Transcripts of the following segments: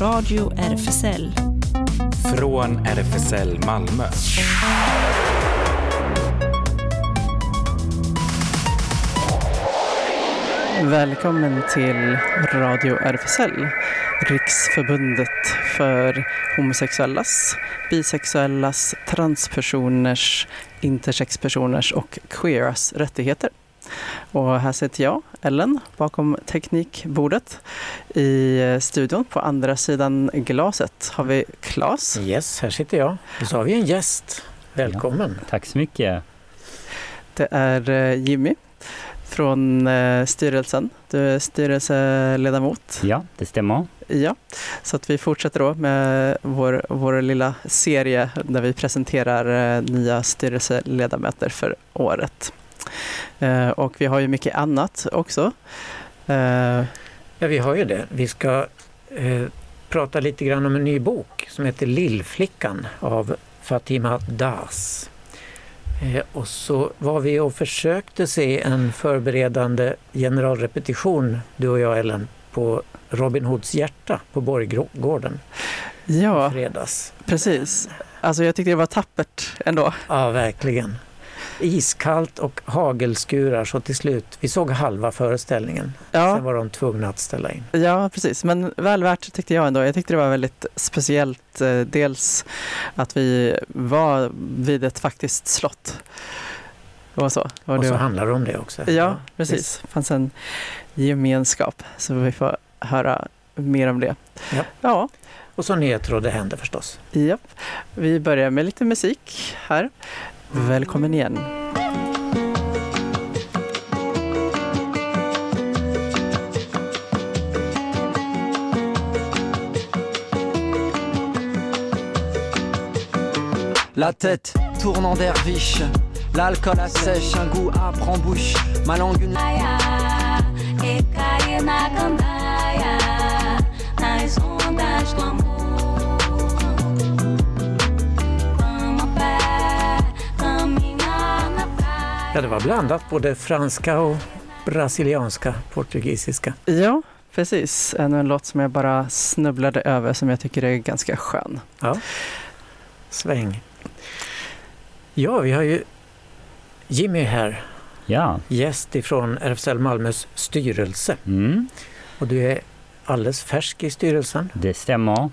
Radio RFSL. Från RFSL Malmö. Välkommen till Radio RFSL, Riksförbundet för homosexuellas, bisexuellas, transpersoners, intersexpersoners och queeras rättigheter. Och här sitter jag, Ellen, bakom teknikbordet. I studion på andra sidan glaset har vi Claes. Yes, här sitter jag. Och så har vi en gäst. Välkommen. Ja, tack så mycket. Det är eh, Jimmy från eh, styrelsen. Du är styrelseledamot. Ja, det stämmer. Ja, så att vi fortsätter då med vår, vår lilla serie där vi presenterar eh, nya styrelseledamöter för året. Eh, och vi har ju mycket annat också. Eh, ja, vi har ju det. Vi ska eh, prata lite grann om en ny bok som heter Lillflickan av Fatima Das. Och så var vi och försökte se en förberedande generalrepetition, du och jag Ellen, på Robin Hoods hjärta på Borggården. Ja, fredags. precis. Alltså jag tyckte det var tappert ändå. Ja, verkligen iskallt och hagelskurar så till slut, vi såg halva föreställningen. Ja. Sen var de tvungna att ställa in. Ja, precis. Men väl värt tyckte jag ändå. Jag tyckte det var väldigt speciellt. Eh, dels att vi var vid ett faktiskt slott. Och så, och, och så handlar det om det också. Ja, ja precis. Det fanns en gemenskap. Så vi får höra mer om det. Ja. ja. Och så nyheter och det händer förstås. Ja. Vi börjar med lite musik här. Välkommen igen. La tête tourne en derviche, l'alcool assèche, un goût âpre en bouche, ma langue une... Ja, det var blandat, både franska och brasilianska, portugisiska. Ja, precis. Ännu en låt som jag bara snubblade över som jag tycker är ganska skön. Ja, sväng. Ja, vi har ju Jimmy här. Ja. Gäst ifrån RFSL Malmös styrelse. Mm. Och du är alldeles färsk i styrelsen. Det stämmer.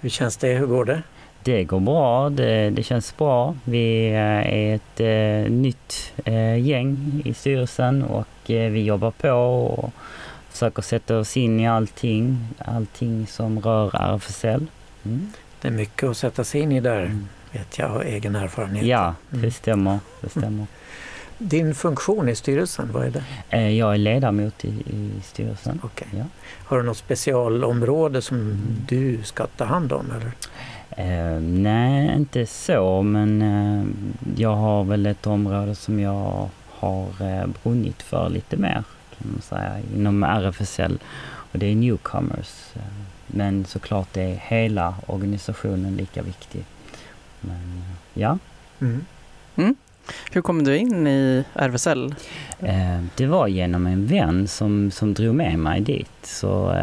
Hur känns det? Hur går det? Det går bra, det, det känns bra. Vi eh, är ett eh, nytt eh, gäng i styrelsen och eh, vi jobbar på och försöker sätta oss in i allting, allting som rör RFSL. Mm. Det är mycket att sätta sig in i där, mm. vet jag av egen erfarenhet. Ja, det mm. stämmer. Det stämmer. Din funktion i styrelsen, vad är det? Eh, jag är ledamot i, i styrelsen. Okay. Ja. Har du något specialområde som mm. du ska ta hand om? Eller? Eh, nej, inte så, men eh, jag har väl ett område som jag har eh, brunnit för lite mer, kan man säga, inom RFSL. Och det är newcomers. Eh, men såklart är hela organisationen lika viktig. Men eh, ja. Mm. Mm. Hur kom du in i RFSL? Eh, det var genom en vän som, som drog med mig dit, så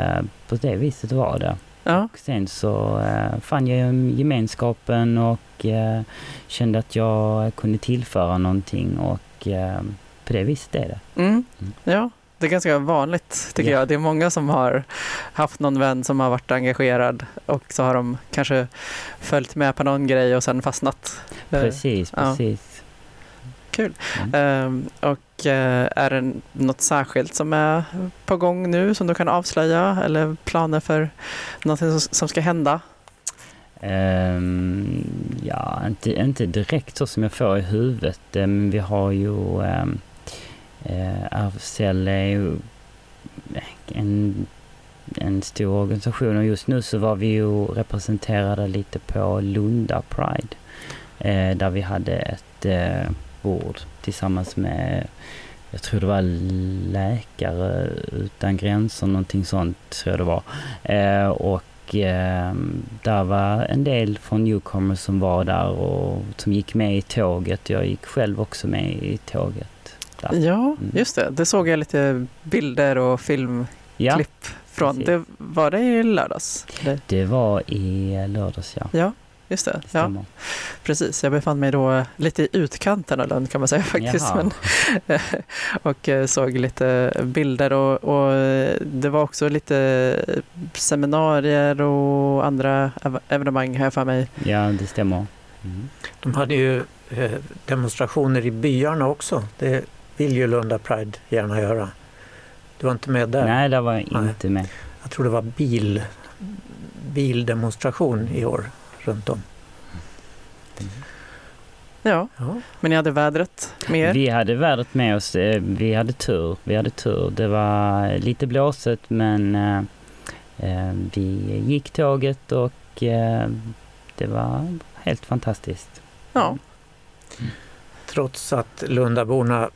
på det viset var det. Ja. Och sen så eh, fann jag gemenskapen och eh, kände att jag kunde tillföra någonting och eh, på det viset är det. Mm. Mm. Ja, det är ganska vanligt tycker ja. jag. Det är många som har haft någon vän som har varit engagerad och så har de kanske följt med på någon grej och sen fastnat. Precis, precis. Kul. Mm. Um, och Eh, är det något särskilt som är på gång nu som du kan avslöja eller planer för någonting som, ska hända? Um, ja, inte, inte direkt så som jag får i huvudet, Um, vi har ju ehm, eh, um, uh, RFSL är ju en, en stor organisation och just nu så var vi ju representerade lite på Lunda Pride uh, där vi hade ett uh, bord tillsammans med, jag tror det var Läkare utan gränser, någonting sånt tror jag det var. Eh, och eh, där var en del från Newcomers som var där och som gick med i tåget. Jag gick själv också med i tåget. Där. Ja, mm. just det. Det såg jag lite bilder och film Ja, från. Det, var det i lördags? Det, det var i lördags ja. ja, just det. Ja, precis. Jag befann mig då lite i utkanten av Lund kan man säga faktiskt. Men, och eh, såg lite bilder och, och eh, det var också lite seminarier och andra ev- evenemang här för mig. Ja, det stämmer. Mm. De hade ju eh, demonstrationer i byarna också. Det vill ju Lunda Pride gärna göra. Du var inte med där? Nej, det var jag inte med. Jag tror det var bil, bildemonstration i år runt om. Ja, Mm. Ja. men ni hade vädret med er? Vi hade vädret med oss. eh, Vi hade tur. Vi hade tur. Det var lite blåsigt men eh, eh, vi gick tåget och eh, det var helt fantastiskt. Ja, Trots att Lundaborna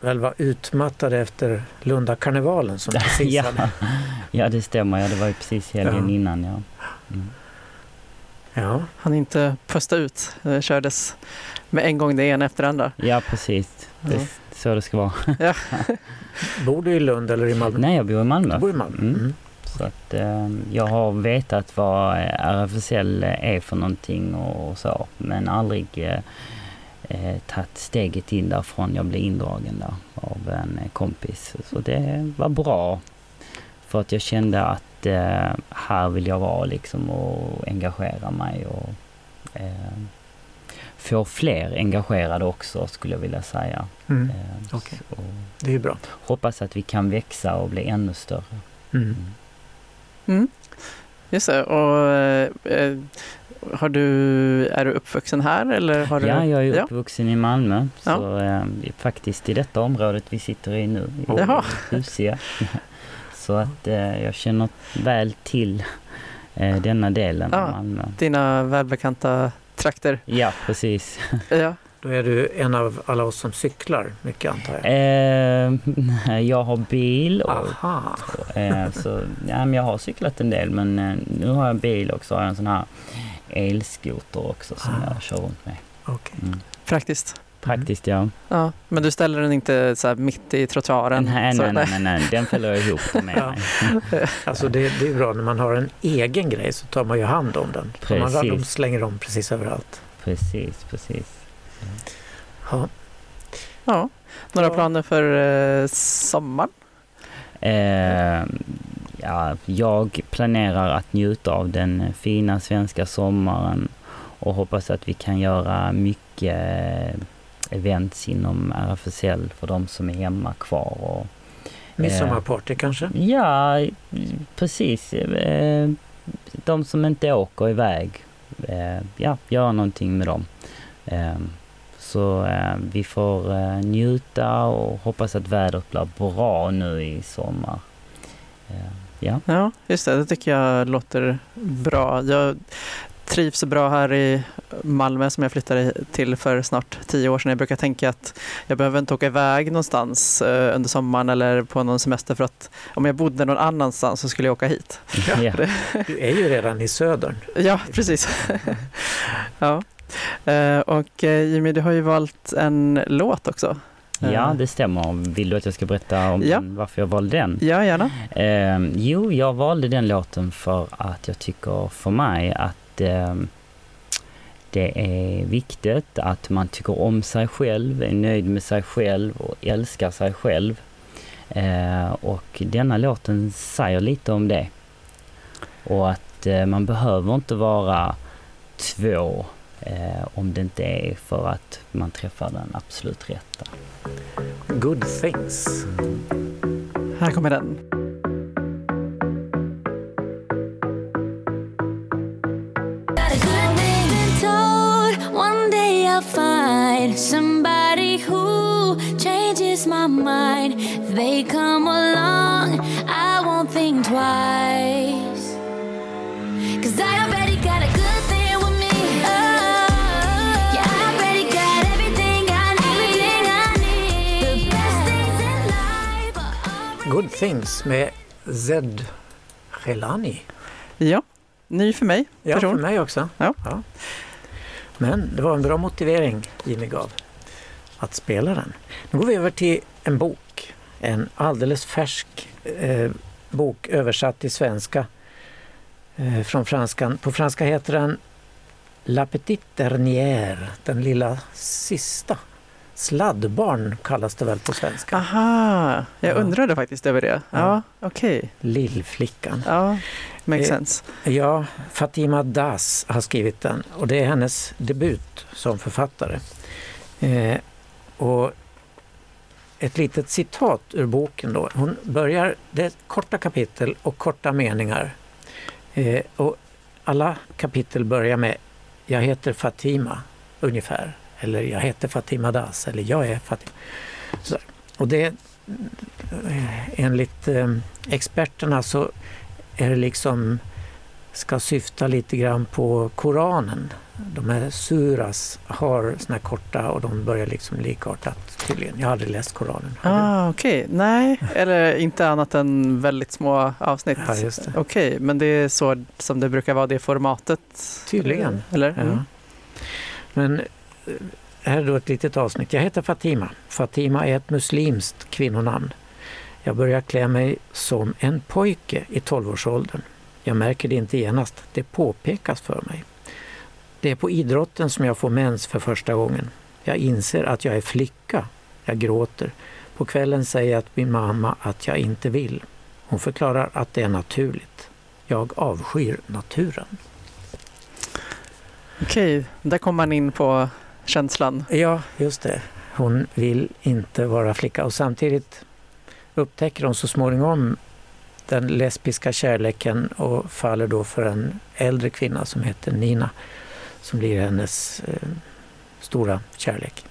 väl var utmattade efter Lundakarnevalen som precis ja. hade... ja, det stämmer. Ja, det var ju precis helgen Ja. innan. Ja. Mm. Ja, han inte pusta ut. Det kördes med en gång det ena efter det andra. ja, precis. Det Ja. är så det ska vara. bor du i Lund eller i Malmö? Nej, jag bor i Malmö. Du bor i Malmö? Mm. Mm. Så att eh, jag har vetat vad RFSL är för någonting och så. Men aldrig eh, eh, tagit steget in därifrån. Jag blev indragen där av en eh, kompis. Så det var bra. För att jag kände att eh, här vill jag vara liksom och engagera mig och eh, få fler engagerade också skulle jag vilja säga. Mm. Eh, Okej. så Det är ju bra. hoppas att vi kan växa och bli ännu större. Mm. Mm. Just det. Och, eh, har du, är du uppvuxen här eller har du? Ja, jag är Ja. uppvuxen i Malmö. Ja. Så eh, faktiskt i detta området vi sitter i nu, i Jaha. Så att eh, jag känner väl till eh, denna delen Ja. av Malmö. Dina välbekanta trakter? Ja, precis. Ja, Då är du en av alla oss som cyklar mycket antar jag. Eh, jag har bil och, Aha! eh, så, ja, men jag har cyklat en del men eh, nu har jag bil och så har jag en sån här elskoter också som Ah. jag kör runt med. Okej. Mm. praktiskt. Praktiskt ja. Ja, men du ställer den inte så här mitt i trottoaren? Nej, nej, nej, nej, nej, den fäller jag ihop med Ja. mig. Alltså det, det är bra när man har en egen grej så tar man ju hand om den. För Man, Precis. de slänger om precis överallt. Precis, precis. Ja. Ja. Några Ja. planer för eh, sommaren? Eh, ja, jag planerar att njuta av den fina svenska sommaren och hoppas att vi kan göra mycket events inom RFSL för de som är hemma kvar. Och, Midsommarparty kanske? ja, precis. Eh, de som inte åker iväg, eh, ja, göra någonting med dem. Eh, så eh, vi får eh, njuta och hoppas att vädret blir bra nu i sommar. Eh, ja. Ja, just det. Det tycker jag låter bra. Jag trivs så bra här i Malmö som jag flyttade till för snart tio år sedan. Jag brukar tänka att jag behöver inte åka iväg någonstans eh, under sommaren eller på någon semester för att om jag bodde någon annanstans så skulle jag åka hit. Ja. Du är ju redan i södern. Ja, precis. ja. Eh, Och eh, Jimmy, du har ju valt en låt också. ja, det stämmer. Vill du att jag ska berätta om Ja. varför jag valde den? Ja, gärna. Eh, jo, jag valde den låten för att jag tycker för mig att eh, det är viktigt att man tycker om sig själv, är nöjd med sig själv och älskar sig själv. Eh, och denna låten säger lite om det. Och att eh, man behöver inte vara två eh, om det inte är för att man träffar den absolut rätta. Good things. Här kommer den. I'll find somebody who changes my mind. If they come along, I won't think twice. Cause I already got a good thing with me. Oh, yeah, I already got everything I need. Everything I need. The best things in life are Good things med Zed Relani. Ja, ny för mig. Ja, person. för mig också. Ja. Men det var en bra motivering Jimmy gav att spela den. Nu går vi över till en bok. En alldeles färsk eh, bok översatt till svenska eh, från franskan. På franska heter den La Petite Dernière, den lilla sista. Sladdbarn kallas det väl på svenska. Aha, jag Ja. undrade faktiskt över det. Ja, Ja. okej. Lillflickan. Ja, makes Eh, sense. Ja, Fatima Das har skrivit den och det är hennes debut som författare. Eh, och ett litet citat ur boken då. Hon börjar, det är korta kapitel och korta meningar. Eh, och alla kapitel börjar med Jag heter Fatima, ungefär. Eller jag heter Fatima Das, eller jag är Fatima. Så, och det eh, enligt eh, experterna så är det liksom ska syfta lite grann på Koranen. De här suras har såna här korta och de börjar liksom likartat tydligen. Jag har aldrig läst Koranen. Ah, okej. Nej, eller inte annat än väldigt små avsnitt. Ja. Okej, men det är så som det brukar vara det formatet? Tydligen. Eller? Ja. Mm. Men eh, här är då ett litet avsnitt. Jag heter Fatima. Fatima är ett muslimskt kvinnonamn. Jag börjar klä mig som en pojke i 12-årsåldern. Jag märker det inte genast. Det påpekas för mig. Det är på idrotten som jag får mens för första gången. Jag inser att jag är flicka. Jag gråter. På kvällen säger jag till min mamma att jag inte vill. Hon förklarar att det är naturligt. Jag avskyr naturen. Okej, där kom man in på känslan. Ja, just det. Hon vill inte vara flicka och samtidigt upptäcker hon så småningom den lesbiska kärleken och faller då för en äldre kvinna som heter Nina som blir hennes eh, stora kärlek.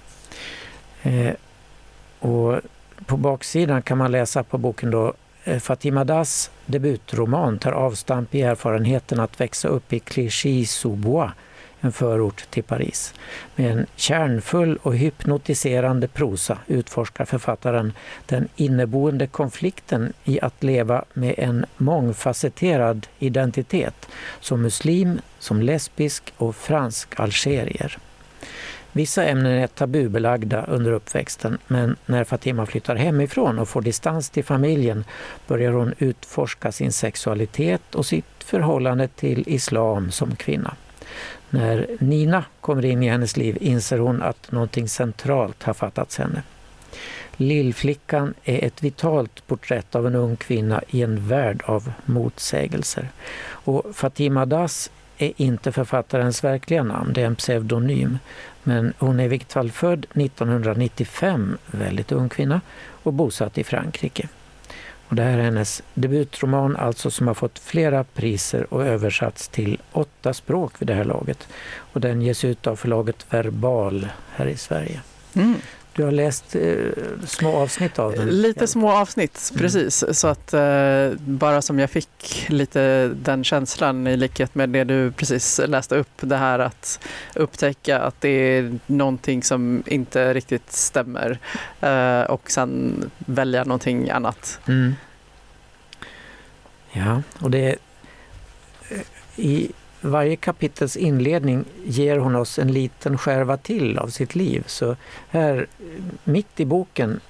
Eh, och på baksidan kan man läsa på boken då eh, Fatima Das debutroman tar avstamp i erfarenheten att växa upp i Clichy-sous-Bois, en förort till Paris. Med en kärnfull och hypnotiserande prosa utforskar författaren den inneboende konflikten i att leva med en mångfacetterad identitet som muslim, som lesbisk och fransk algerier. Vissa ämnen är tabubelagda under uppväxten men när Fatima flyttar hemifrån och får distans till familjen börjar hon utforska sin sexualitet och sitt förhållande till islam som kvinna. När Nina kommer in i hennes liv inser hon att någonting centralt har fattats henne. Lillflickan är ett vitalt porträtt av en ung kvinna i en värld av motsägelser. Och Fatima Das är inte författarens verkliga namn, det är en pseudonym. Men hon är i vilket fall född 1995, väldigt ung kvinna, och bosatt i Frankrike. Och det här är hennes debutroman alltså som har fått flera priser och översatts till åtta språk vid det här laget. Och den ges ut av förlaget Verbal här i Sverige. Mm. Du har läst eh, små avsnitt av den? Lite små avsnitt, Mm. precis. Så att eh, bara som jag fick lite den känslan i likhet med det du precis läste upp, det här att upptäcka att det är någonting som inte riktigt stämmer eh, och sen välja någonting annat. Mm. Ja, och det eh, i varje kapitels inledning ger hon oss en liten skärva till av sitt liv. Så här mitt i boken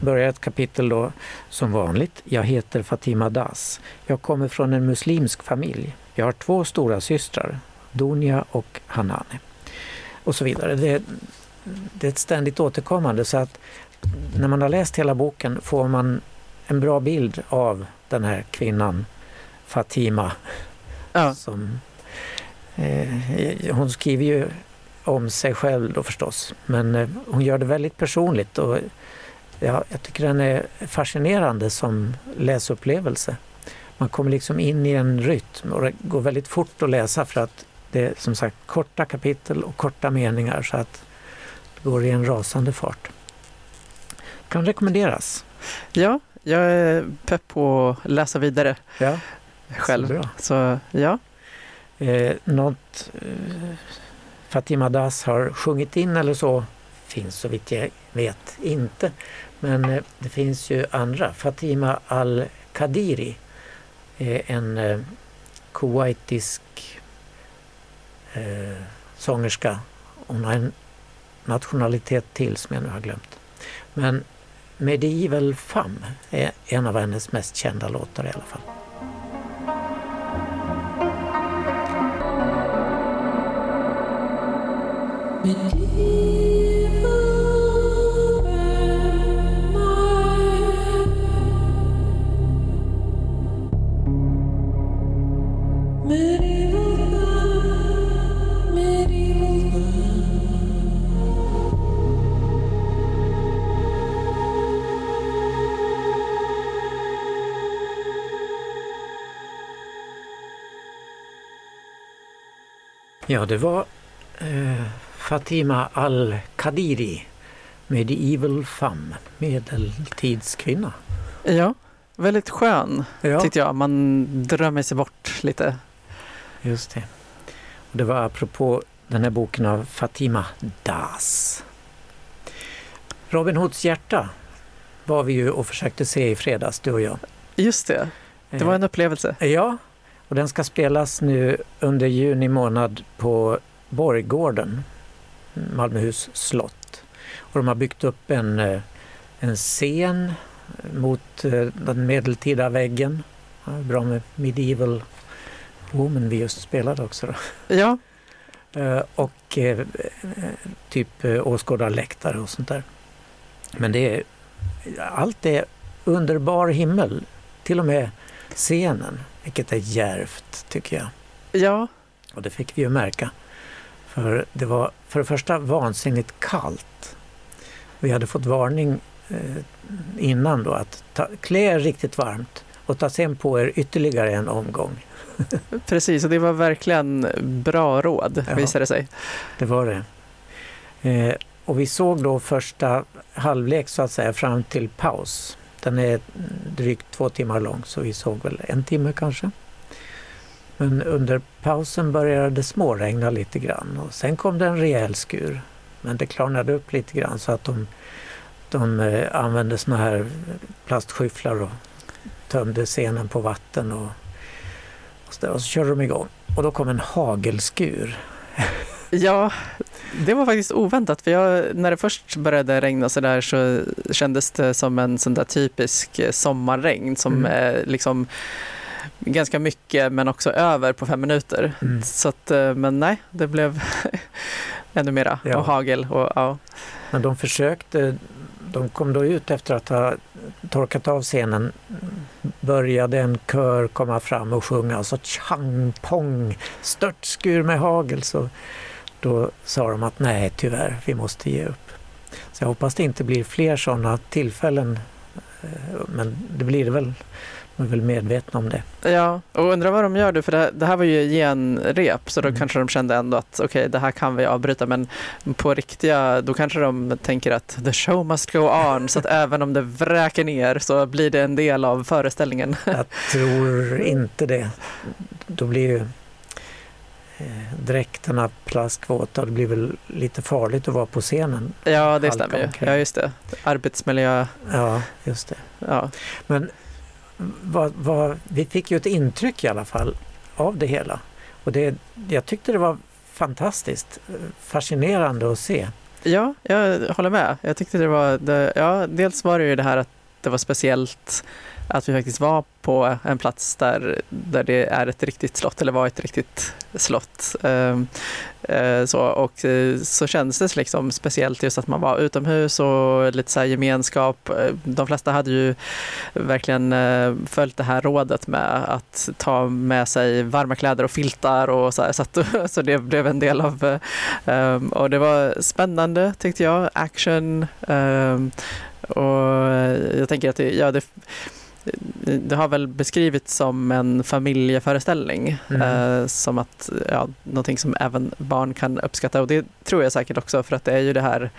börjar ett kapitel då som vanligt. Jag heter Fatima Das. Jag kommer från en muslimsk familj. Jag har två stora systrar, Donia och Hanane. Och så vidare. Det, det är ett ständigt återkommande så att när man har läst hela boken får man en bra bild av den här kvinnan Fatima. Ja. Som, eh, hon skriver ju om sig själv då förstås, men eh, hon gör det väldigt personligt och ja, jag tycker den är fascinerande som läsupplevelse. Man kommer liksom in i en rytm och det går väldigt fort att läsa för att det är som sagt korta kapitel och korta meningar så att det går i en rasande fart. Kan rekommenderas. Ja, jag är pepp på att läsa vidare Ja, själv. Så bra. Så ja, Eh, något eh, Fatima Das har sjungit in eller så finns så vitt jag vet inte. Men eh, det finns ju andra. Fatima Al-Qadiri är en eh, kuwaitisk eh, sångerska. Hon har en nationalitet till som jag nu har glömt. Men Medieval Femme är en av hennes mest kända låtar i alla fall. Ja, det var eh, Fatima al-Qadiri, Medieval Femme, medeltidskvinna. Ja, väldigt skön Ja, tyckte jag. Man drömmer sig bort lite. just det. Och det var apropå den här boken av Fatima Das. Robin Hoods hjärta var vi ju och försökte se i fredags, du och jag. Just det, det var en upplevelse. Eh, Ja, och den ska spelas nu under juni månad på Borggården, Malmöhus slott. Och de har byggt upp en, eh, en scen mot eh, den medeltida väggen. Ja, bra med medieval Woman vi just spelade också. Då. Ja, Eh, Och typ åskådarläktare och sånt där. Men det är, allt är underbar himmel. Till och med scenen, vilket är djärvt tycker jag. ja, Och det fick vi ju märka. För det var för det första vansinnigt kallt. Vi hade fått varning eh, innan då att ta, klä er riktigt varmt och ta sen på er ytterligare en omgång. precis. Och det var verkligen bra råd Ja. visade det sig. Det var det. Eh, och vi såg då första halvlek så att säga fram till paus. Den är drygt två timmar lång så vi såg väl en timme kanske. Men under pausen började det småregna lite grann och sen kom det en rejäl skur. Men det klarnade upp lite grann så att de, de eh, använde såna här plastskyfflar och tömde scenen på vatten och, och, så, och så körde de igång. Och då kom en hagelskur. Ja, det var faktiskt oväntat. För jag, när det först började regna så där så kändes det som en sån där typisk eh, sommarregn som Mm. är liksom ganska mycket men också över på fem minuter. Mm. Så att, eh, men nej, det blev ännu mera Ja. och hagel. Och, ja. Men de försökte, de kom då ut efter att ha torkat av scenen, började en kör komma fram och sjunga och så tjang pong, störtskur med hagel. Så då sa de att nej tyvärr, vi måste ge upp. Så jag hoppas det inte blir fler sådana tillfällen. eh, Men det blir det väl, de är väl medvetna om det. ja, och undrar vad de gör nu för det, det här var ju genrep så då Mm. kanske de kände ändå att okej det här kan vi avbryta men på riktiga då kanske de tänker att the show must go on så att även om det vräker ner så blir det en del av föreställningen. Jag tror inte det. Då blir ju eh, dräkterna plaskvåta. Det blir väl lite farligt att vara på scenen. Ja, det stämmer ju. Ja, just det. Arbetsmiljö. Ja, just det. Ja. Men vad, vad, vi fick ju ett intryck i alla fall av det hela. Och det, jag tyckte det var fantastiskt eh, fascinerande att se. ja, jag håller med. Jag tyckte det var, det, ja, dels var det ju det här att det var speciellt att vi faktiskt var på en plats där, där det är ett riktigt slott, eller var ett riktigt slott. Ehm, eh, så, och eh, så kändes det liksom speciellt just att man var utomhus och lite så här gemenskap. Eh, de flesta hade ju verkligen följt det här rådet med att ta med sig varma kläder och filtar och så här, så, att, så det blev en del av ehm, och det var spännande tyckte jag, action ehm, och jag tänker att det, ja, det, det har väl beskrivits som en familjeföreställning. Mm. Eh, som att, ja, någonting som även barn kan uppskatta. Och det tror jag säkert också för att det är ju det här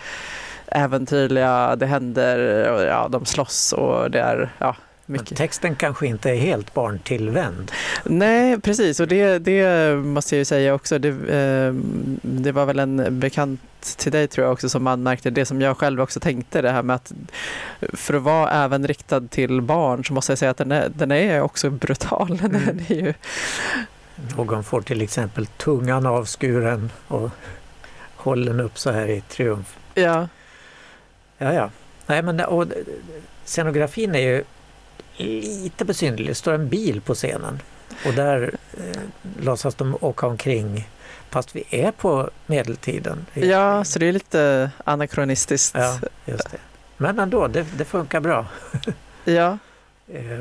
äventyrliga, det händer, och, ja, de slåss och det är ja, mycket. texten kanske inte är helt barntillvänd. Nej, precis. Och det, det måste jag ju säga också. Det, eh, det var väl en bekant till dig tror jag också som anmärkte det som jag själv också tänkte det här med att för att vara även riktad till barn så måste jag säga att den är, den är också brutal. Den Mm. är ju, Någon får till exempel tungan avskuren och håller den upp så här i triumf. ja, Ja, ja. Nej, men och, scenografin är ju lite besynnerlig. Det står en bil på scenen och där eh, låtsas de åka omkring fast vi är på medeltiden. Ja, så det är lite anakronistiskt. Ja, just det. Men ändå, det, det funkar bra. ja. Eh,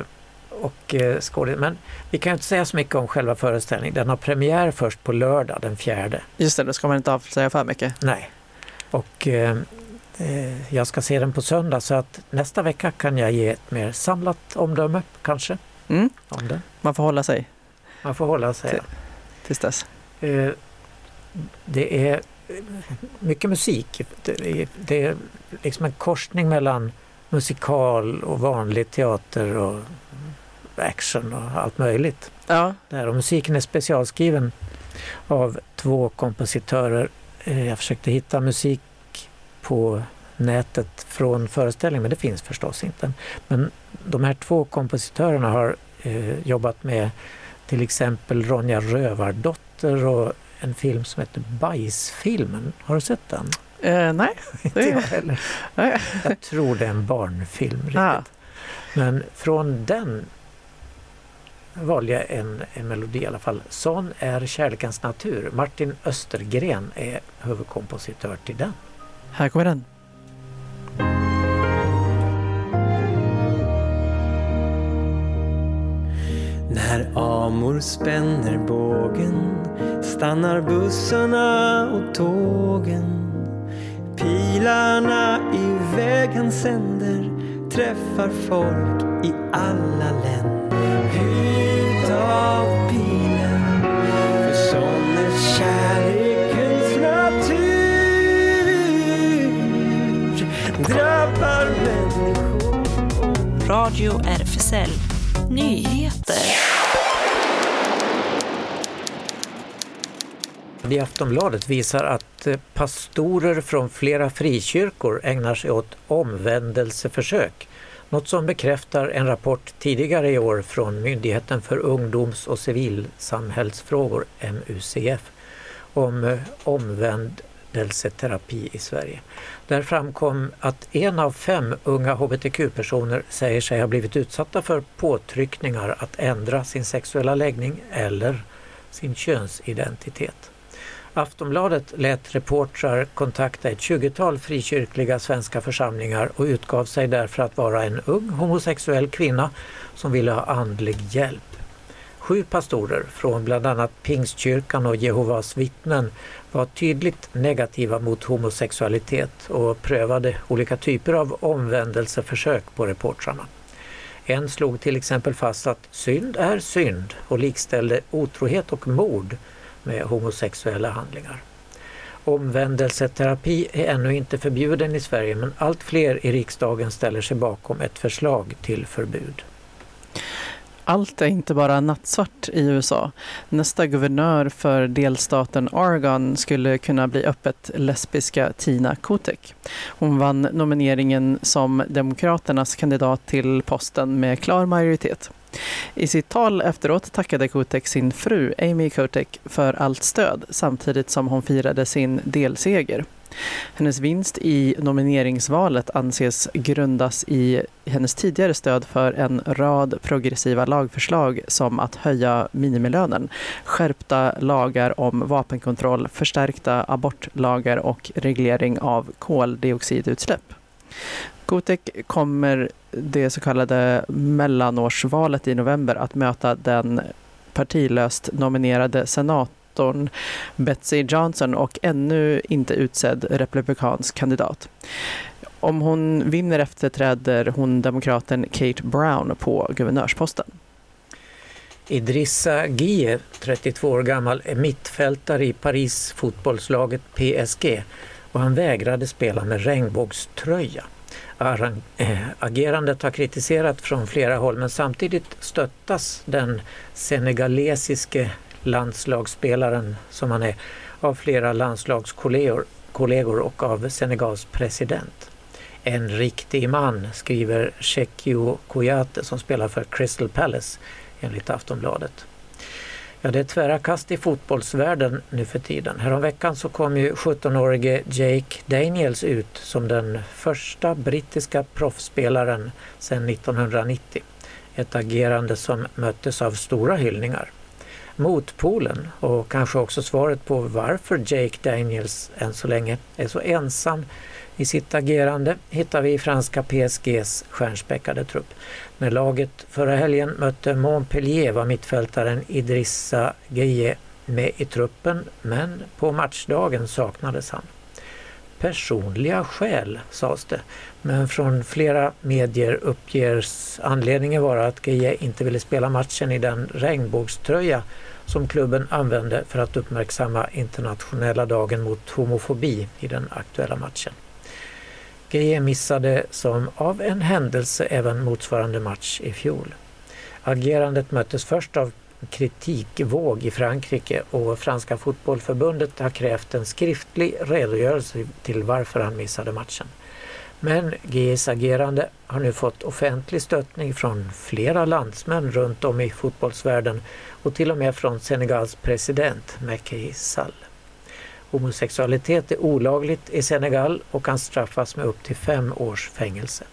och eh, skådis. Men vi kan inte säga så mycket om själva föreställningen. Den har premiär först på lördag den fjärde. Just det, då ska man inte avslöja för mycket. Nej. Och eh, eh, jag ska se den på söndag så att nästa vecka kan jag ge ett mer samlat omdöme kanske. Mm. Om den. Man får hålla sig. Man får hålla sig. Till, tills dess. Eh, det är mycket musik. Det är, det är liksom en korsning mellan musikal och vanlig teater och action och allt möjligt. Ja. Där. Och musiken är specialskriven av två kompositörer. Eh, jag försökte hitta musik på nätet från föreställningen men det finns förstås inte. Men de här två kompositörerna har eh, jobbat med till exempel Ronja Rövardotter och en film som heter Bajsfilmen. Har du sett den? Eh, nej. Inte jag heller. jag tror det är en barnfilm. Riktigt. Ah. Men från den valde jag en, en melodi i alla fall. Sån är kärlekens natur. Martin Östergren är huvudkompositör till den. Här kommer den. När amor spänner bågen stannar bussarna och tågen. Pilarna i vägen sänder träffar folk i alla länder. Ut Radio RFSL Nyheter. I Aftonbladet visar att eh, pastorer från flera frikyrkor ägnar sig åt omvändelseförsök. Något som bekräftar en rapport tidigare i år från Myndigheten för ungdoms och civilsamhällsfrågor, MUCF, om eh, omvänd omvändelseterapi i Sverige. Där framkom att en av fem unga hbtq-personer säger sig ha blivit utsatta för påtryckningar att ändra sin sexuella läggning eller sin könsidentitet. Aftonbladet lät reportrar kontakta ett 20-tal frikyrkliga svenska församlingar och utgav sig därför att vara en ung homosexuell kvinna som ville ha andlig hjälp. Sju pastorer från bland annat Pingstkyrkan och Jehovas vittnen var tydligt negativa mot homosexualitet och prövade olika typer av omvändelseförsök på reportrarna. En slog till exempel fast att synd är synd och likställde otrohet och mord med homosexuella handlingar. Omvändelseterapi är ännu inte förbjuden i Sverige men allt fler i riksdagen ställer sig bakom ett förslag till förbud. Allt är inte bara nattsvart i USA. Nästa guvernör för delstaten Oregon skulle kunna bli öppet lesbiska Tina Kotek. Hon vann nomineringen som Demokraternas kandidat till posten med klar majoritet. I sitt tal efteråt tackade Kotek sin fru Amy Kotek för allt stöd samtidigt som hon firade sin delseger. Hennes vinst i nomineringsvalet anses grundas i hennes tidigare stöd för en rad progressiva lagförslag som att höja minimilönen, skärpta lagar om vapenkontroll, förstärkta abortlagar och reglering av koldioxidutsläpp. Gotek kommer det så kallade mellanårsvalet i november att möta den partilöst nominerade senatorn Betsy Johnson och ännu inte utsedd republikansk kandidat. Om hon vinner efterträder hon demokraten Kate Brown på guvernörsposten. Idrissa Gie, 32 år gammal, är mittfältare i Paris fotbollslaget PSG och han vägrade spela med regnbågströja. Eh, agerandet har kritiserats från flera håll men samtidigt stöttas den senegalesiske landslagsspelaren som han är av flera landslagskollegor och av Senegals president. En riktig man, skriver Chekio Kouyaté som spelar för Crystal Palace enligt Aftonbladet. Ja, det är tvära kast i fotbollsvärlden nu för tiden. Häromveckan så kom ju 17-årige Jake Daniels ut som den första brittiska proffsspelaren sedan 1990. Ett agerande som möttes av stora hyllningar. Motpolen och kanske också svaret på varför Jake Daniels än så länge är så ensam i sitt agerande hittar vi i franska PSGs stjärnspäckade trupp. När laget förra helgen mötte Montpellier var mittfältaren Idrissa Gueye med i truppen men på matchdagen saknades han. Personliga skäl sades det, men från flera medier uppges anledningen vara att Geje inte ville spela matchen i den regnbågströja som klubben använde för att uppmärksamma internationella dagen mot homofobi i den aktuella matchen. Geje missade som av en händelse även motsvarande match i fjol. Agerandet möttes först av kritikvåg i Frankrike och Franska fotbollförbundet har krävt en skriftlig redogörelse till varför han missade matchen. Men GEs agerande har nu fått offentlig stöttning från flera landsmän runt om i fotbollsvärlden och till och med från Senegals president Macky Sall. Homosexualitet är olagligt i Senegal och kan straffas med upp till fem års fängelse.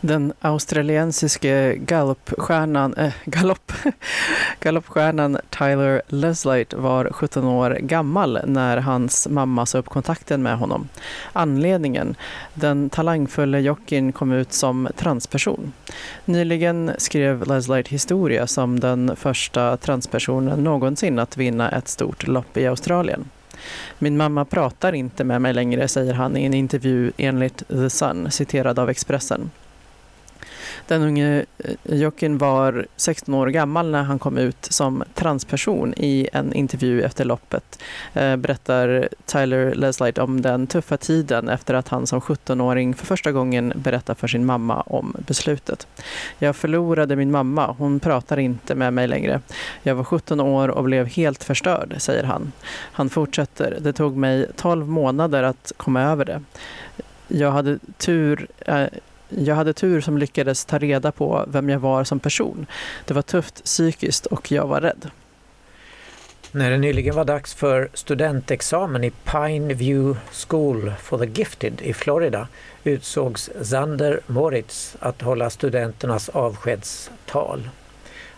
Den australiensiske galoppstjärnan, äh, galopp, galoppstjärnan Tyler Leslight var 17 år gammal när hans mamma sa upp kontakten med honom. Anledningen? Den talangfulla jockeyn kom ut som transperson. Nyligen skrev Leslight historia som den första transpersonen någonsin att vinna ett stort lopp i Australien. Min mamma pratar inte med mig längre, säger han i en intervju enligt The Sun, citerad av Expressen. Den unge Jokin jockeyn var 16 år gammal när han kom ut som transperson i en intervju efter loppet. Eh, berättar Tyler Leslight om den tuffa tiden efter att han som 17-åring för första gången berättar för sin mamma om beslutet. Jag förlorade min mamma, hon pratar inte med mig längre. Jag var 17 år och blev helt förstörd, säger han. Han fortsätter, det tog mig 12 månader att komma över det. Jag hade tur eh, jag hade tur som lyckades ta reda på vem jag var som person. Det var tufft psykiskt och jag var rädd. När det nyligen var dags för studentexamen i Pine View School for the Gifted i Florida utsågs Zander Moritz att hålla studenternas avskedstal.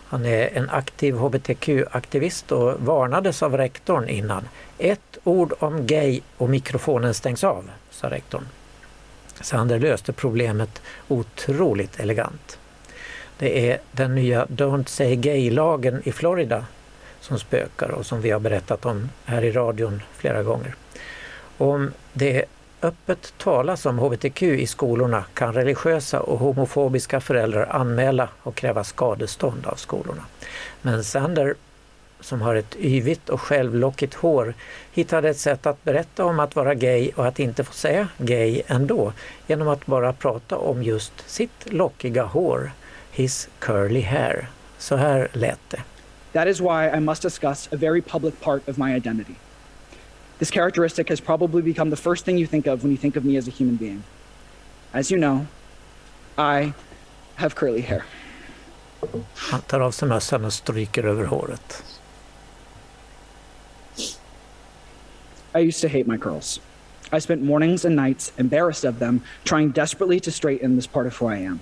Han är en aktiv hbtq-aktivist och varnades av rektorn innan. Ett ord om gay och mikrofonen stängs av, sa rektorn. Sander löste problemet otroligt elegant. Det är den nya Don't Say Gay-lagen i Florida som spökar och som vi har berättat om här i radion flera gånger. Om det öppet talas om hbtq i skolorna kan religiösa och homofobiska föräldrar anmäla och kräva skadestånd av skolorna. Men Sander som har ett yvigt och självlockigt hår hittade ett sätt att berätta om att vara gay och att inte få säga gay ändå genom att bara prata om just sitt lockiga hår, his curly hair. Så här lät det. That is why I must discuss a very public part of my identity. This characteristic has probably become the first thing you think of when you think of me as a human being. As you know, I have curly hair. Han tar av sig mössan och stryker över håret. I used to hate my curls. I spent mornings and nights embarrassed of them, trying desperately to straighten this part of who I am.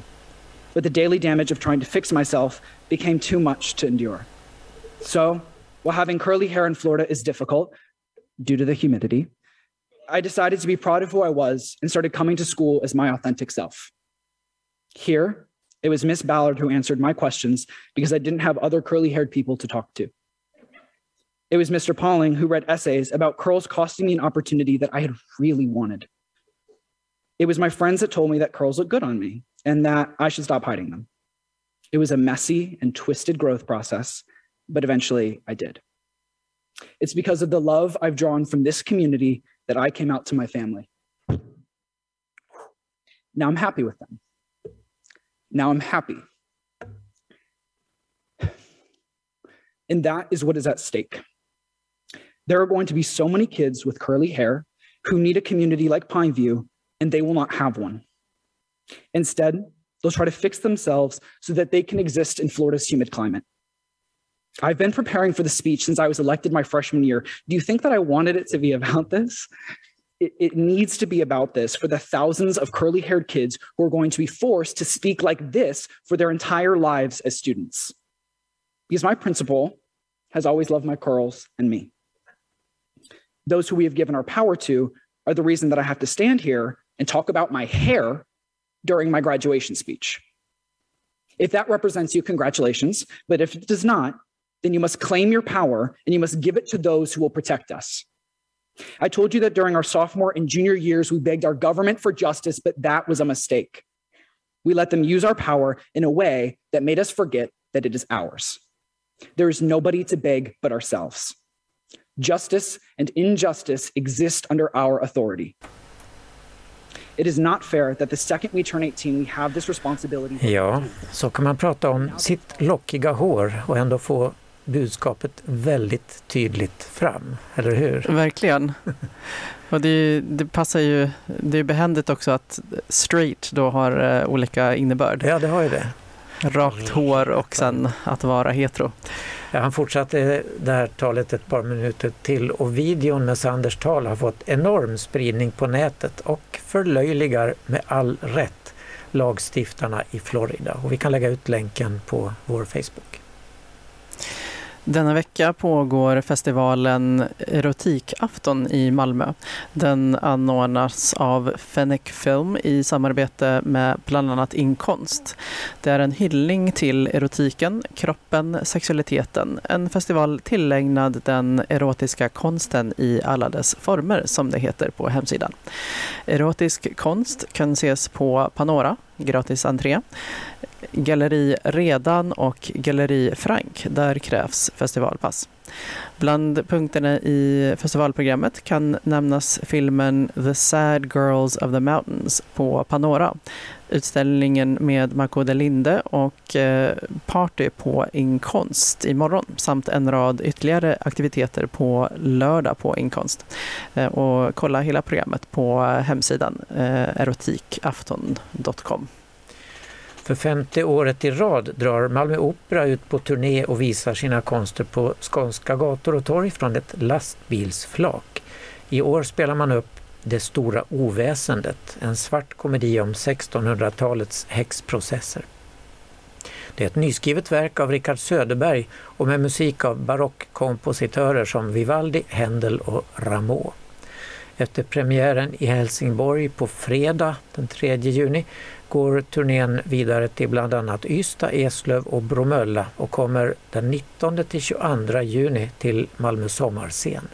But the daily damage of trying to fix myself became too much to endure. So, while having curly hair in Florida is difficult due to the humidity, I decided to be proud of who I was and started coming to school as my authentic self. Here, it was Miss Ballard who answered my questions because I didn't have other curly haired people to talk to. It was Mr. Pauling who read essays about curls costing me an opportunity that I had really wanted. It was my friends that told me that curls look good on me and that I should stop hiding them. It was a messy and twisted growth process, but eventually I did. It's because of the love I've drawn from this community that I came out to my family. Now I'm happy with them. Now I'm happy. And that is what is at stake. There are going to be so many kids with curly hair who need a community like Pineview, and they will not have one. Instead, they'll try to fix themselves so that they can exist in Florida's humid climate. I've been preparing for the speech since I was elected my freshman year. Do you think that I wanted it to be about this? It, it needs to be about this for the thousands of curly haired kids who are going to be forced to speak like this for their entire lives as students. Because my principal has always loved my curls and me. Those who we have given our power to are the reason that I have to stand here and talk about my hair during my graduation speech. If that represents you, congratulations. But if it does not, then you must claim your power and you must give it to those who will protect us. I told you that during our sophomore and junior years, we begged our government for justice, but that was a mistake. We let them use our power in a way that made us forget that it is ours. There is nobody to beg but ourselves. Justice and injustice exist under our authority. It is not fair that the second we turn 18 we have this responsibility. Ja, så kan man prata om sitt lockiga hår och ändå få budskapet väldigt tydligt fram, eller hur? Verkligen. Och det, det passar ju, det är behändigt också att straight då har uh, olika innebörd. Ja, det har ju det. Rakt hår och sen att vara hetero. Ja, han fortsatte det här talet ett par minuter till och videon med Sanders tal har fått enorm spridning på nätet och förlöjligar med all rätt lagstiftarna i Florida. Och vi kan lägga ut länken på vår Facebook. Denna vecka pågår festivalen Erotikafton i Malmö. Den anordnas av Fennec Film i samarbete med bland annat Inkonst. Det är en hyllning till erotiken, kroppen, sexualiteten. En festival tillägnad den erotiska konsten i alla dess former, som det heter på hemsidan. Erotisk konst kan ses på Panora, gratis entré. Galleri Redan och Galleri Frank. Där krävs festivalpass. Bland punkterna i festivalprogrammet kan nämnas filmen The Sad Girls of the Mountains på Panora. Utställningen med Marco de Linde och eh, party på Inkonst imorgon samt en rad ytterligare aktiviteter på lördag på Inkonst. Eh, och kolla hela programmet på eh, hemsidan erotikafton.com. För femte året i rad drar Malmö Opera ut på turné och visar sina konster på skånska gator och torg från ett lastbilsflak. I år spelar man upp Det stora oväsendet, en svart komedi om 1600-talets häxprocesser. Det är ett nyskrivet verk av Richard Söderberg och med musik av barockkompositörer som Vivaldi, Händel och Rameau. Efter premiären i Helsingborg på fredag den 3 juni går turnén vidare till bland annat Ystad, Eslöv och Bromölla och kommer den 19 till 22 juni till Malmö sommarscen.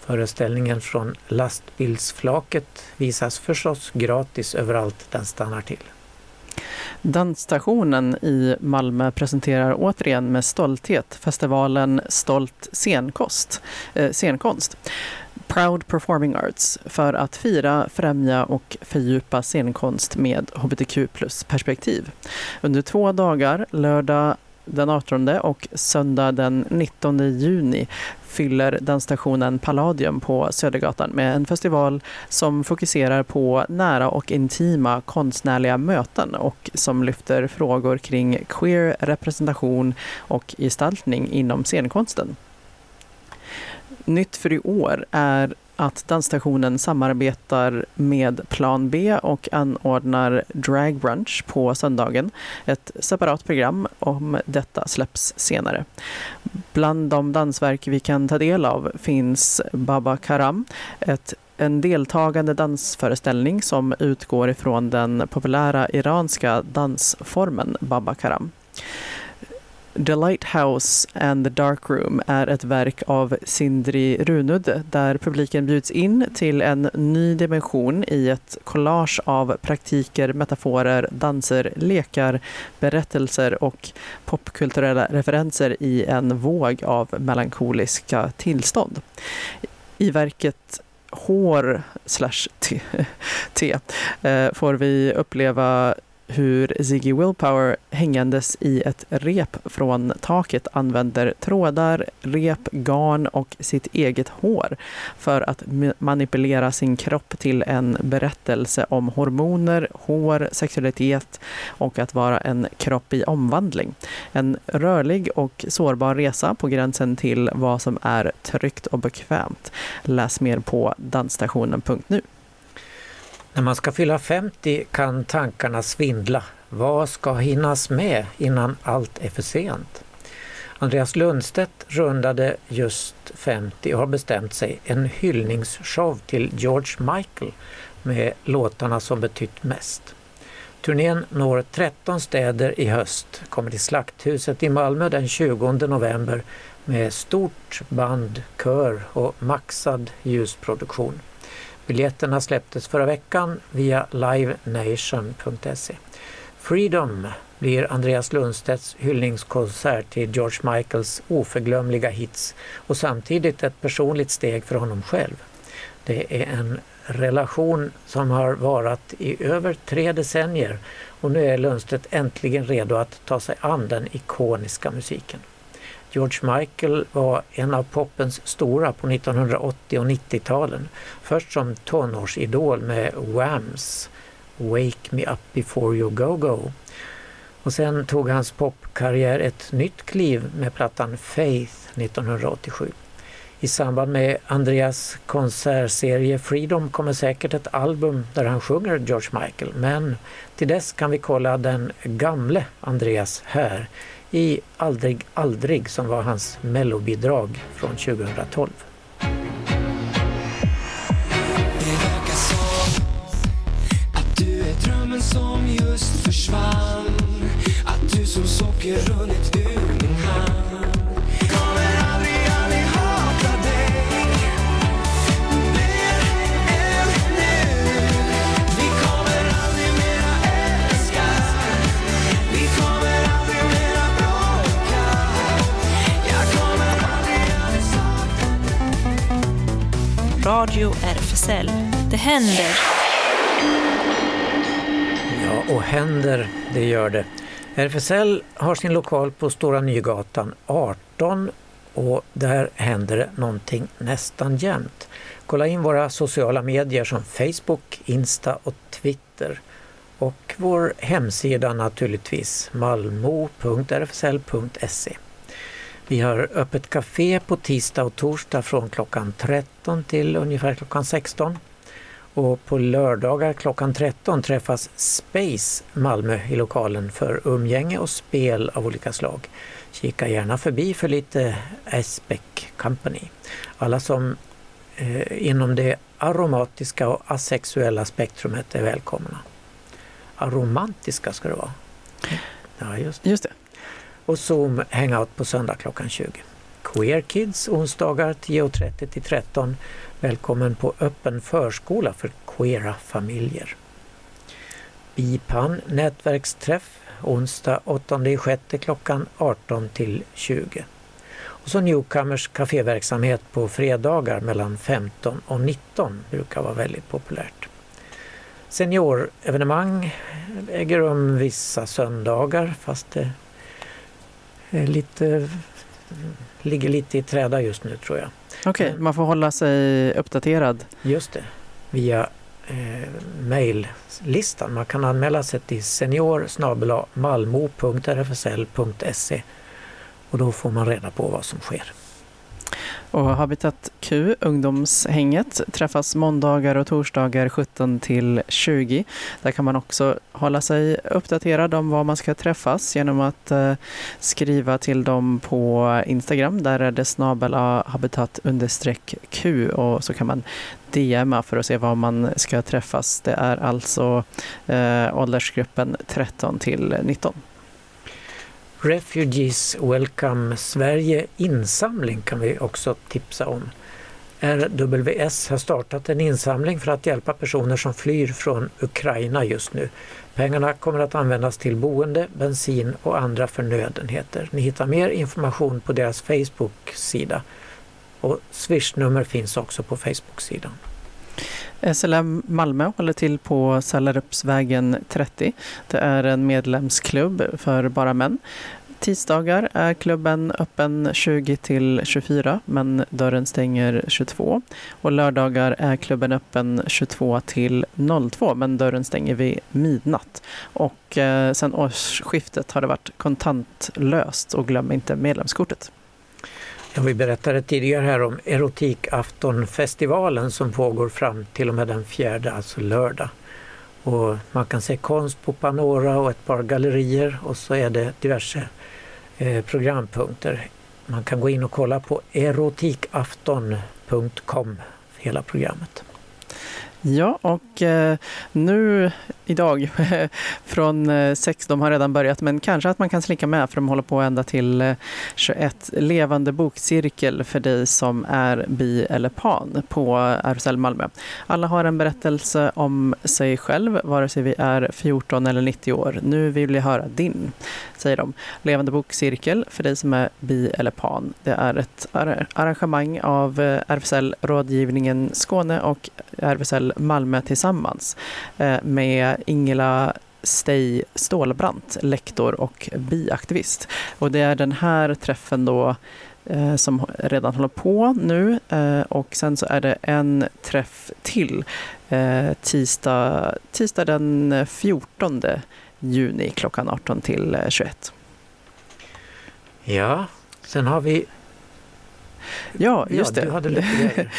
Föreställningen från lastbilsflaket visas förstås gratis överallt den stannar till. Dansstationen i Malmö presenterar återigen med stolthet festivalen Stolt scenkost, eh, scenkonst. Proud Performing Arts för att fira, främja och fördjupa scenkonst med hbtq plus-perspektiv. Under två dagar, lördag den 18 och söndag den 19 juni fyller dansstationen Palladium på Södergatan med en festival som fokuserar på nära och intima konstnärliga möten och som lyfter frågor kring queer representation och gestaltning inom scenkonsten. Nytt för i år är att dansstationen samarbetar med Plan B och anordnar Drag Brunch på söndagen. Ett separat program om detta släpps senare. Bland de dansverk vi kan ta del av finns Baba Karam, ett en deltagande dansföreställning som utgår ifrån den populära iranska dansformen Baba Karam. The Lighthouse and the Dark Room är ett verk av Sindri Runud där publiken bjuds in till en ny dimension i ett collage av praktiker, metaforer, danser, lekar, berättelser och popkulturella referenser i en våg av melankoliska tillstånd. I verket Hår slash te, eh, får vi uppleva hur Ziggy Willpower hängandes i ett rep från taket använder trådar, rep, garn och sitt eget hår för att manipulera sin kropp till en berättelse om hormoner, hår, sexualitet och att vara en kropp i omvandling. En rörlig och sårbar resa på gränsen till vad som är tryggt och bekvämt. Läs mer på dansstationen.nu. När man ska fylla 50 kan tankarna svindla. Vad ska hinnas med innan allt är för sent? Andreas Lundstedt rundade just 50 och har bestämt sig en hyllningsshow till George Michael med låtarna som betytt mest. Turnén når 13 städer i höst, kommer till Slakthuset i Malmö den 20 november med stort band, kör och maxad ljusproduktion. Biljetterna släpptes förra veckan via livenation.se. Freedom blir Andreas Lundstedts hyllningskonsert till George Michaels oförglömliga hits och samtidigt ett personligt steg för honom själv. Det är en relation som har varat i över tre decennier och nu är Lundstedt äntligen redo att ta sig an den ikoniska musiken. George Michael var en av popens stora på 1980 och 90-talen. Först som tonårsidol med Whams Wake Me Up Before You Go Go. Och sen tog hans popkarriär ett nytt kliv med plattan Faith 1987. I samband med Andreas konsertserie Freedom kommer säkert ett album där han sjunger George Michael men till dess kan vi kolla den gamle Andreas här i Aldrig aldrig som var hans mellobidrag från 2012. som just försvann Att du som socker runnit Radio RFSL. Det händer Ja, och händer, det gör det. RFSL har sin lokal på Stora Nygatan 18 och där händer det någonting nästan jämt. Kolla in våra sociala medier som Facebook, Insta och Twitter. Och vår hemsida naturligtvis, malmo.rfsl.se. Vi har öppet café på tisdag och torsdag från klockan 13 till ungefär klockan 16. Och på lördagar klockan 13 träffas Space Malmö i lokalen för umgänge och spel av olika slag. Kika gärna förbi för lite Aspec Company. Alla som eh, inom det aromatiska och asexuella spektrumet är välkomna. Aromantiska ska det vara. Ja, just, just det. Och Zoom Hangout på söndag klockan 20. Queer Kids onsdagar 10.30 till 13 Välkommen på öppen förskola för queera familjer. BIPAN nätverksträff onsdag 8 6 klockan 18 till 20. Och så Newcomers kaféverksamhet på fredagar mellan 15 och 19 brukar vara väldigt populärt. Seniorevenemang äger rum vissa söndagar fast det lite, ligger lite i träda just nu tror jag. Okej, okay, man får hålla sig uppdaterad. Just det, via eh, mejllistan. Man kan anmäla sig till senior malmo.rfsl.se och då får man reda på vad som sker. Och Habitat Q, ungdomshänget, träffas måndagar och torsdagar 17 till 20. Där kan man också hålla sig uppdaterad om var man ska träffas genom att eh, skriva till dem på Instagram. Där är det snabel habitat Q och så kan man DMa för att se var man ska träffas. Det är alltså eh, åldersgruppen 13 till 19. Refugees Welcome Sverige insamling kan vi också tipsa om. RWS har startat en insamling för att hjälpa personer som flyr från Ukraina just nu. Pengarna kommer att användas till boende, bensin och andra förnödenheter. Ni hittar mer information på deras Facebook-sida och swishnummer finns också på Facebook-sidan. SLM Malmö håller till på Sallarupsvägen 30. Det är en medlemsklubb för bara män. Tisdagar är klubben öppen 20 till 24 men dörren stänger 22. Och lördagar är klubben öppen 22 till 02 men dörren stänger vid midnatt. Och eh, sen årsskiftet har det varit kontantlöst och glöm inte medlemskortet. Ja, vi berättade tidigare här om Erotikaftonfestivalen som pågår fram till och med den fjärde, alltså lördag. Och man kan se konst på Panora och ett par gallerier och så är det diverse eh, programpunkter. Man kan gå in och kolla på erotikafton.com hela programmet. Ja, och eh, nu idag från eh, sex, de har redan börjat, men kanske att man kan slinka med för de håller på ända till eh, 21. Levande bokcirkel för dig som är bi eller pan på RFSL Malmö. Alla har en berättelse om sig själv, vare sig vi är 14 eller 90 år. Nu vill jag höra din, säger de. Levande bokcirkel för dig som är bi eller pan. Det är ett arrangemang av eh, RFSL Rådgivningen Skåne och RFSL Malmö tillsammans med Ingela Stej Stålbrant, lektor och biaktivist. Och det är den här träffen då eh, som redan håller på nu eh, och sen så är det en träff till tisdag, tisdag den 14 juni klockan 18 till 21. Ja, sen har vi Ja, just ja, det.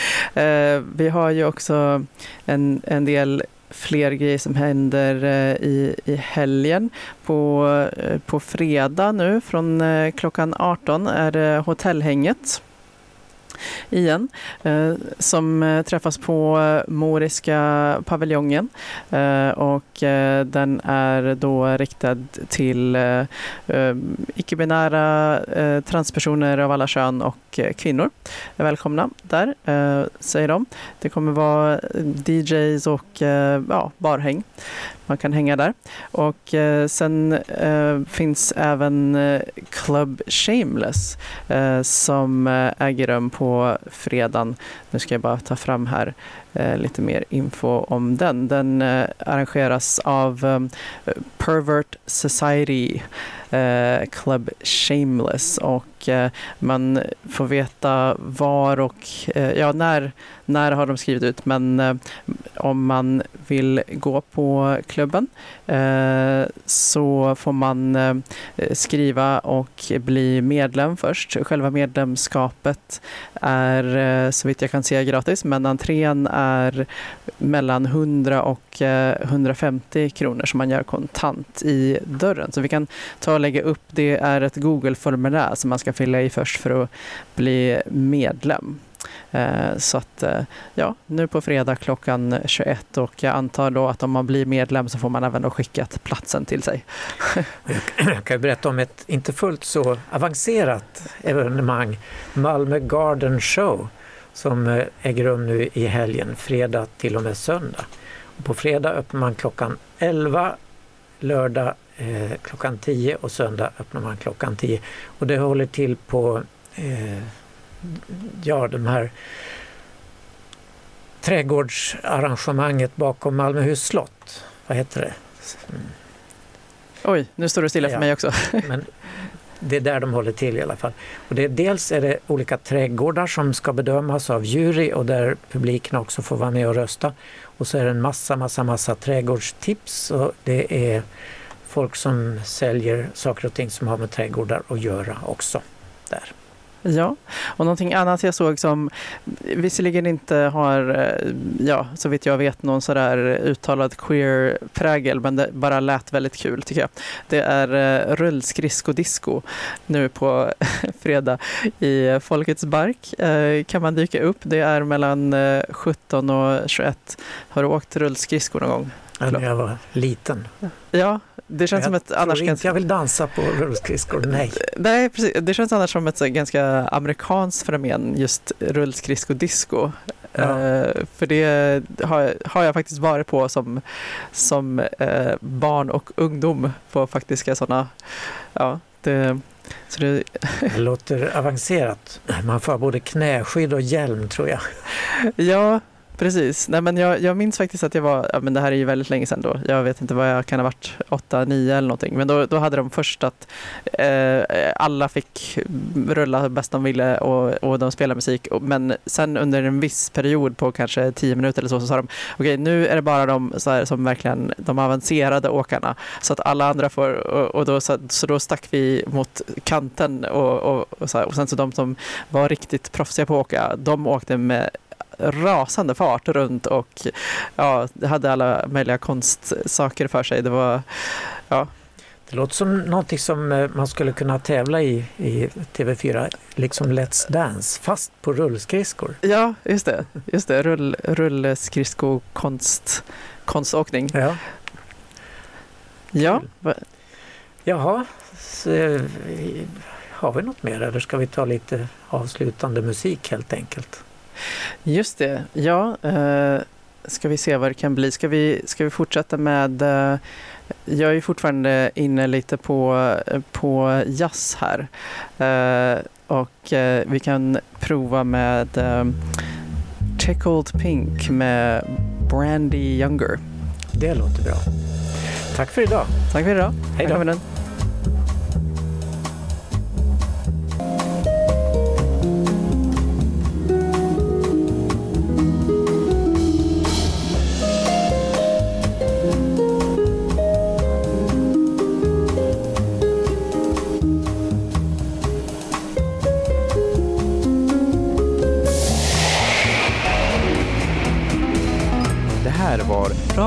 Vi har ju också en, en del fler grejer som händer eh, i, i helgen. På, eh, på fredag nu från eh, klockan 18 är det hotellhänget igen eh, som eh, träffas på eh, Moriska paviljongen och den är då riktad till icke-binära transpersoner av alla kön och kvinnor. Välkomna där, säger de. Det kommer vara DJs och ja, barhäng. Man kan hänga där. Och eh, sen eh, finns även eh, Club Shameless eh, som eh, äger rum på fredagen. Nu ska jag bara ta fram här eh, Eh, lite mer info om den. Den eh, arrangeras av ehm, Pervert Society eh, Club Shameless och man får veta var och ja, när när har de skrivit ut, men om man vill gå på klubben så får man skriva och bli medlem först. Själva medlemskapet är så vitt jag kan se gratis, men entrén är är mellan 100 och eh, 150 kronor som man gör kontant i dörren. Så vi kan ta och lägga upp, det är ett Google-formulär som man ska fylla i först för att bli medlem. Eh, så att eh, ja, nu på fredag klockan 21 och jag antar då att om man blir medlem så får man även då skickat platsen till sig. Jag kan berätta om ett inte fullt så avancerat evenemang, Malmö Garden Show, som eh, äger rum nu i helgen, fredag till och med söndag. Och på fredag öppnar man klockan 11, lördag eh, klockan 10 och söndag öppnar man klockan 10. Och det håller till på eh, ja, de här trädgårdsarrangemanget bakom Malmöhus slott. Vad heter det? Oj, nu står det stilla för ja, mig också. men det är där de håller till i alla fall. Och det, dels är det olika trädgårdar som ska bedömas av jury och där publiken också får vara med och rösta. Och så är det en massa, massa, massa trädgårdstips och det är folk som säljer saker och ting som har med trädgårdar att göra också där. Ja, och någonting annat jag såg som visserligen inte har, eh, ja, så vitt jag vet, någon sådär uttalad queer-prägel, men det bara lät väldigt kul tycker jag. Det är uh, rullskridskodisco nu på fredag i Folkets Bark. Uh, kan man dyka upp. Det är mellan uh, 17 och 21. Har du åkt rullskridskor någon gång? Ja, när jag var liten. Ja, det känns jag som ett annars ganska... jag vill dansa på rullskridskor, nej. Nej, precis. Det känns annars som ett ganska amerikanskt fenomen, just rullskridskodisco. Ja. Uh, för det har, har, jag faktiskt varit på som, som uh, barn och ungdom på faktiska sådana. Ja, det, så det... det låter avancerat. Man får både knäskydd och hjälm tror jag. Ja, precis. Nej, men jag, jag minns faktiskt att jag var, ja, men det här är ju väldigt länge sedan då. Jag vet inte vad jag kan ha varit, åtta, nio eller någonting. Men då, då hade de först att eh, alla fick rulla bäst de ville och, och de spelade musik. Men sen under en viss period på kanske tio minuter eller så, så sa de okej nu är det bara de så här, som verkligen de avancerade åkarna så att alla andra får och, och då, så, så då stack vi mot kanten och, och, och, så här, och sen så de som var riktigt proffsiga på att åka de åkte med rasande fart runt och ja, hade alla möjliga konstsaker för sig. Det var Det låter som någonting som eh, man skulle kunna tävla i i TV4, liksom Let's Dance, fast på rullskridskor. Ja, just det. Just det. Rull, rullskridskokonst, konståkning. Ja. Ja, Jaha, så, eh, har vi något mer eller ska vi ta lite avslutande musik helt enkelt? Just det. Ja, eh, ska vi se vad det kan bli. Ska vi, ska vi fortsätta med... Eh, jag är fortfarande inne lite på, på jazz här. Eh, och eh, vi kan prova med eh, Tickled Pink med Brandy Younger. Det låter bra. Tack för idag. Tack för idag. Hej då.